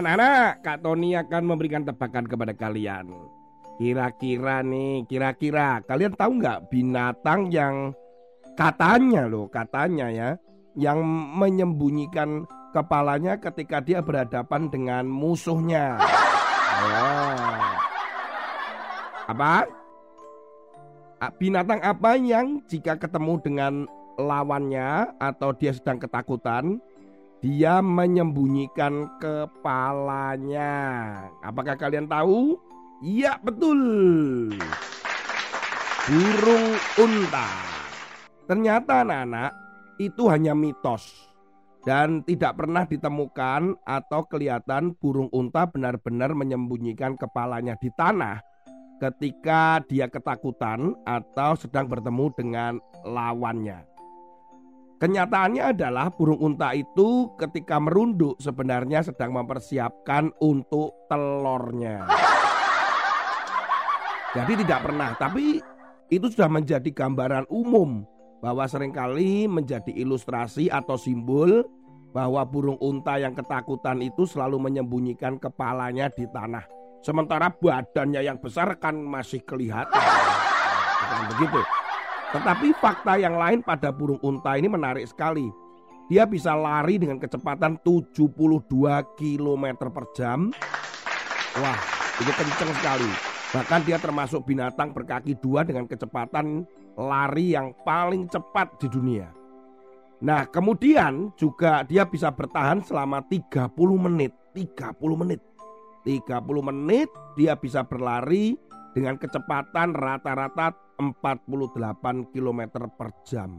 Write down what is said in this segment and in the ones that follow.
Anak-anak, Kak Tony akan memberikan tebakan kepada kalian. Kira-kira nih, kira-kira kalian tahu nggak binatang yang katanya loh, katanya ya, yang menyembunyikan kepalanya ketika dia berhadapan dengan musuhnya. Oh. Apa? Binatang apa yang jika ketemu dengan lawannya atau dia sedang ketakutan, dia menyembunyikan kepalanya. Apakah kalian tahu? Iya, betul. Burung unta. Ternyata anak-anak itu hanya mitos dan tidak pernah ditemukan atau kelihatan burung unta benar-benar menyembunyikan kepalanya di tanah ketika dia ketakutan atau sedang bertemu dengan lawannya. Kenyataannya adalah burung unta itu ketika merunduk sebenarnya sedang mempersiapkan untuk telurnya. Jadi tidak pernah, tapi itu sudah menjadi gambaran umum bahwa sering kali menjadi ilustrasi atau simbol bahwa burung unta yang ketakutan itu selalu menyembunyikan kepalanya di tanah. Sementara badannya yang besar kan masih kelihatan. Bukan begitu. Tetapi fakta yang lain pada burung unta ini menarik sekali. Dia bisa lari dengan kecepatan 72 km per jam. Wah, itu kenceng sekali. Bahkan dia termasuk binatang berkaki dua dengan kecepatan lari yang paling cepat di dunia. Nah, kemudian juga dia bisa bertahan selama 30 menit. 30 menit. 30 menit dia bisa berlari dengan kecepatan rata-rata 48 km per jam.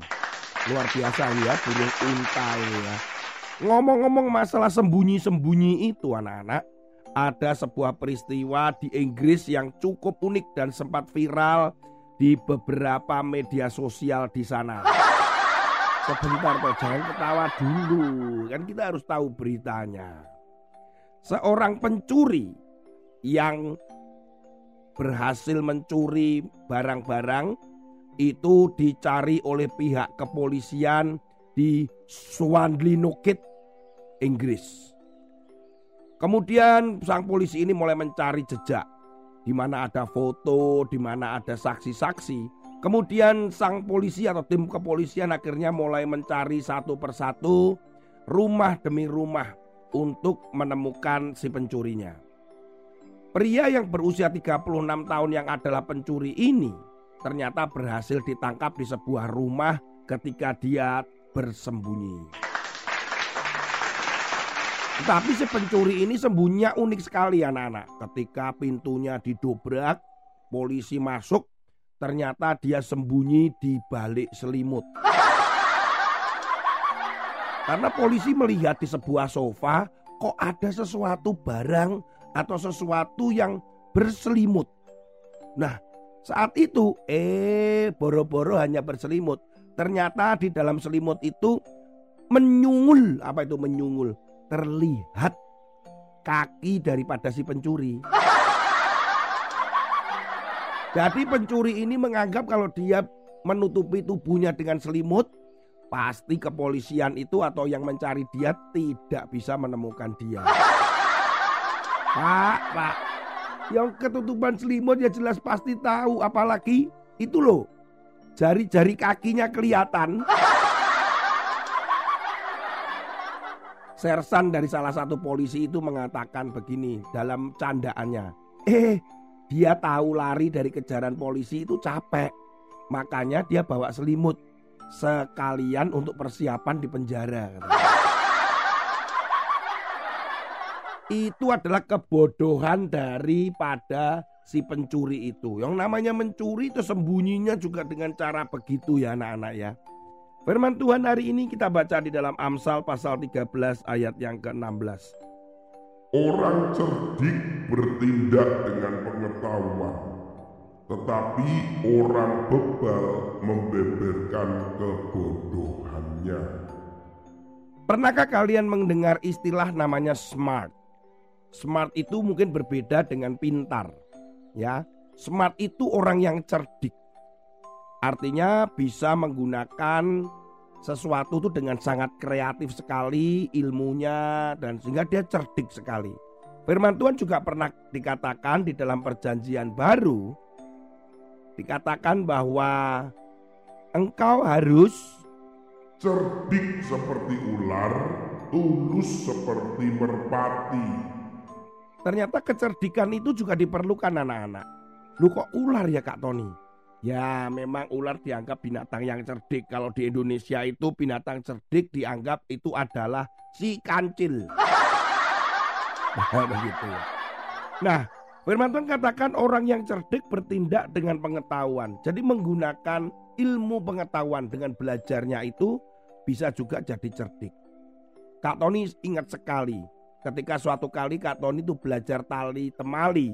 Luar biasa ya burung unta ini ya. Ngomong-ngomong masalah sembunyi-sembunyi itu anak-anak. Ada sebuah peristiwa di Inggris yang cukup unik dan sempat viral di beberapa media sosial di sana. Sebentar kok, jangan ketawa dulu. Kan kita harus tahu beritanya. Seorang pencuri yang berhasil mencuri barang-barang itu dicari oleh pihak kepolisian di Swanlinokit, Inggris. Kemudian sang polisi ini mulai mencari jejak di mana ada foto, di mana ada saksi-saksi. Kemudian sang polisi atau tim kepolisian akhirnya mulai mencari satu persatu rumah demi rumah untuk menemukan si pencurinya. Pria yang berusia 36 tahun yang adalah pencuri ini ternyata berhasil ditangkap di sebuah rumah ketika dia bersembunyi. Tetapi si pencuri ini sembunyinya unik sekali anak-anak. Ketika pintunya didobrak, polisi masuk, ternyata dia sembunyi di balik selimut. Karena polisi melihat di sebuah sofa kok ada sesuatu barang atau sesuatu yang berselimut. Nah, saat itu eh boro-boro hanya berselimut. Ternyata di dalam selimut itu menyungul, apa itu menyungul? Terlihat kaki daripada si pencuri. Jadi pencuri ini menganggap kalau dia menutupi tubuhnya dengan selimut, pasti kepolisian itu atau yang mencari dia tidak bisa menemukan dia. Pak, Pak. Yang ketutupan selimut ya jelas pasti tahu. Apalagi itu loh. Jari-jari kakinya kelihatan. Sersan dari salah satu polisi itu mengatakan begini dalam candaannya. Eh, dia tahu lari dari kejaran polisi itu capek. Makanya dia bawa selimut. Sekalian untuk persiapan di penjara. Itu adalah kebodohan daripada si pencuri itu. Yang namanya mencuri itu sembunyinya juga dengan cara begitu ya anak-anak ya. Firman Tuhan hari ini kita baca di dalam Amsal pasal 13 ayat yang ke-16. Orang cerdik bertindak dengan pengetahuan, tetapi orang bebal membeberkan kebodohannya. Pernahkah kalian mendengar istilah namanya smart? Smart itu mungkin berbeda dengan pintar. Ya, smart itu orang yang cerdik. Artinya bisa menggunakan sesuatu itu dengan sangat kreatif sekali ilmunya dan sehingga dia cerdik sekali. Firman Tuhan juga pernah dikatakan di dalam perjanjian baru dikatakan bahwa engkau harus cerdik seperti ular, tulus seperti merpati. Ternyata kecerdikan itu juga diperlukan anak-anak. Lu kok ular ya Kak Tony? Ya memang ular dianggap binatang yang cerdik. Kalau di Indonesia itu binatang cerdik dianggap itu adalah si kancil. Nah begitu ya. Nah firman Tuhan katakan orang yang cerdik bertindak dengan pengetahuan. Jadi menggunakan ilmu pengetahuan dengan belajarnya itu bisa juga jadi cerdik. Kak Tony ingat sekali ketika suatu kali Kak Tony itu belajar tali temali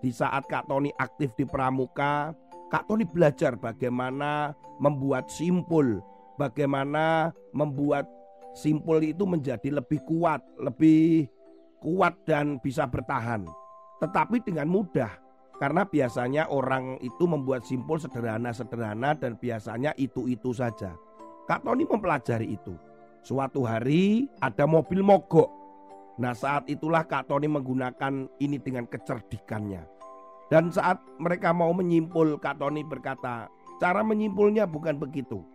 Di saat Kak Tony aktif di pramuka Kak Tony belajar bagaimana membuat simpul, bagaimana membuat simpul itu menjadi lebih kuat, lebih kuat dan bisa bertahan. Tetapi dengan mudah, karena biasanya orang itu membuat simpul sederhana-sederhana dan biasanya itu-itu saja. Kak Tony mempelajari itu. Suatu hari ada mobil mogok. Nah saat itulah Kak Tony menggunakan ini dengan kecerdikannya. Dan saat mereka mau menyimpul, Kak Tony berkata, cara menyimpulnya bukan begitu.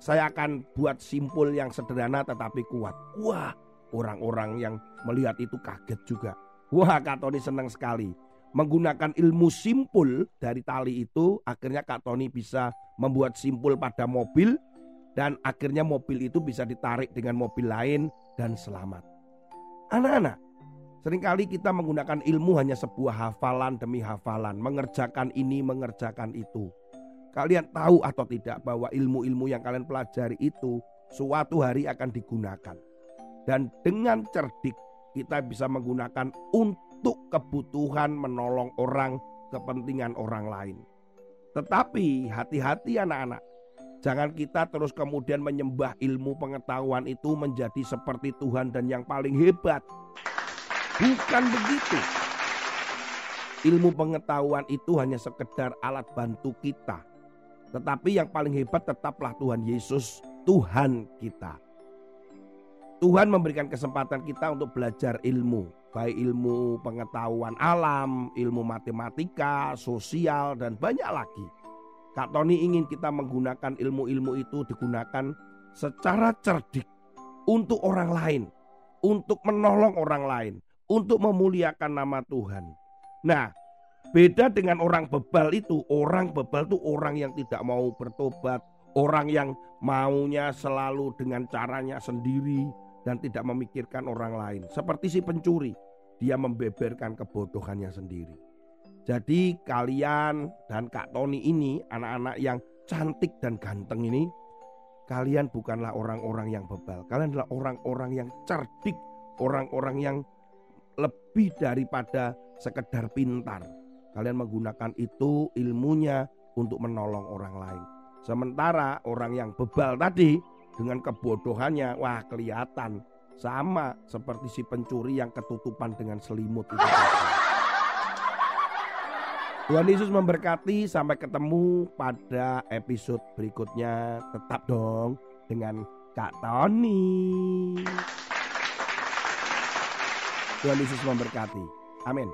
Saya akan buat simpul yang sederhana tetapi kuat. Wah, orang-orang yang melihat itu kaget juga. Wah, Kak Tony senang sekali. Menggunakan ilmu simpul dari tali itu, akhirnya Kak Tony bisa membuat simpul pada mobil dan akhirnya mobil itu bisa ditarik dengan mobil lain dan selamat. Anak-anak, Seringkali kita menggunakan ilmu hanya sebuah hafalan demi hafalan, mengerjakan ini, mengerjakan itu. Kalian tahu atau tidak bahwa ilmu-ilmu yang kalian pelajari itu suatu hari akan digunakan. Dan dengan cerdik kita bisa menggunakan untuk kebutuhan menolong orang, kepentingan orang lain. Tetapi hati-hati anak-anak. Jangan kita terus kemudian menyembah ilmu pengetahuan itu menjadi seperti Tuhan dan yang paling hebat. Bukan begitu. Ilmu pengetahuan itu hanya sekedar alat bantu kita. Tetapi yang paling hebat tetaplah Tuhan Yesus, Tuhan kita. Tuhan memberikan kesempatan kita untuk belajar ilmu, baik ilmu pengetahuan alam, ilmu matematika, sosial, dan banyak lagi. Kak Tony ingin kita menggunakan ilmu-ilmu itu digunakan secara cerdik untuk orang lain, untuk menolong orang lain, untuk memuliakan nama Tuhan. Nah, beda dengan orang bebal itu, orang bebal itu orang yang tidak mau bertobat, orang yang maunya selalu dengan caranya sendiri dan tidak memikirkan orang lain. Seperti si pencuri, dia membeberkan kebodohannya sendiri. Jadi kalian dan Kak Tony ini, anak-anak yang cantik dan ganteng ini, kalian bukanlah orang-orang yang bebal. Kalian adalah orang-orang yang cerdik, orang-orang yang lebih daripada sekedar pintar. Kalian menggunakan itu ilmunya untuk menolong orang lain. Sementara orang yang bebal tadi dengan kebodohannya, wah kelihatan sama seperti si pencuri yang ketutupan dengan selimut itu. Tuhan Yesus memberkati sampai ketemu pada episode berikutnya. Tetap dong dengan Kak Tony. Tuhan Yesus memberkati. Amin.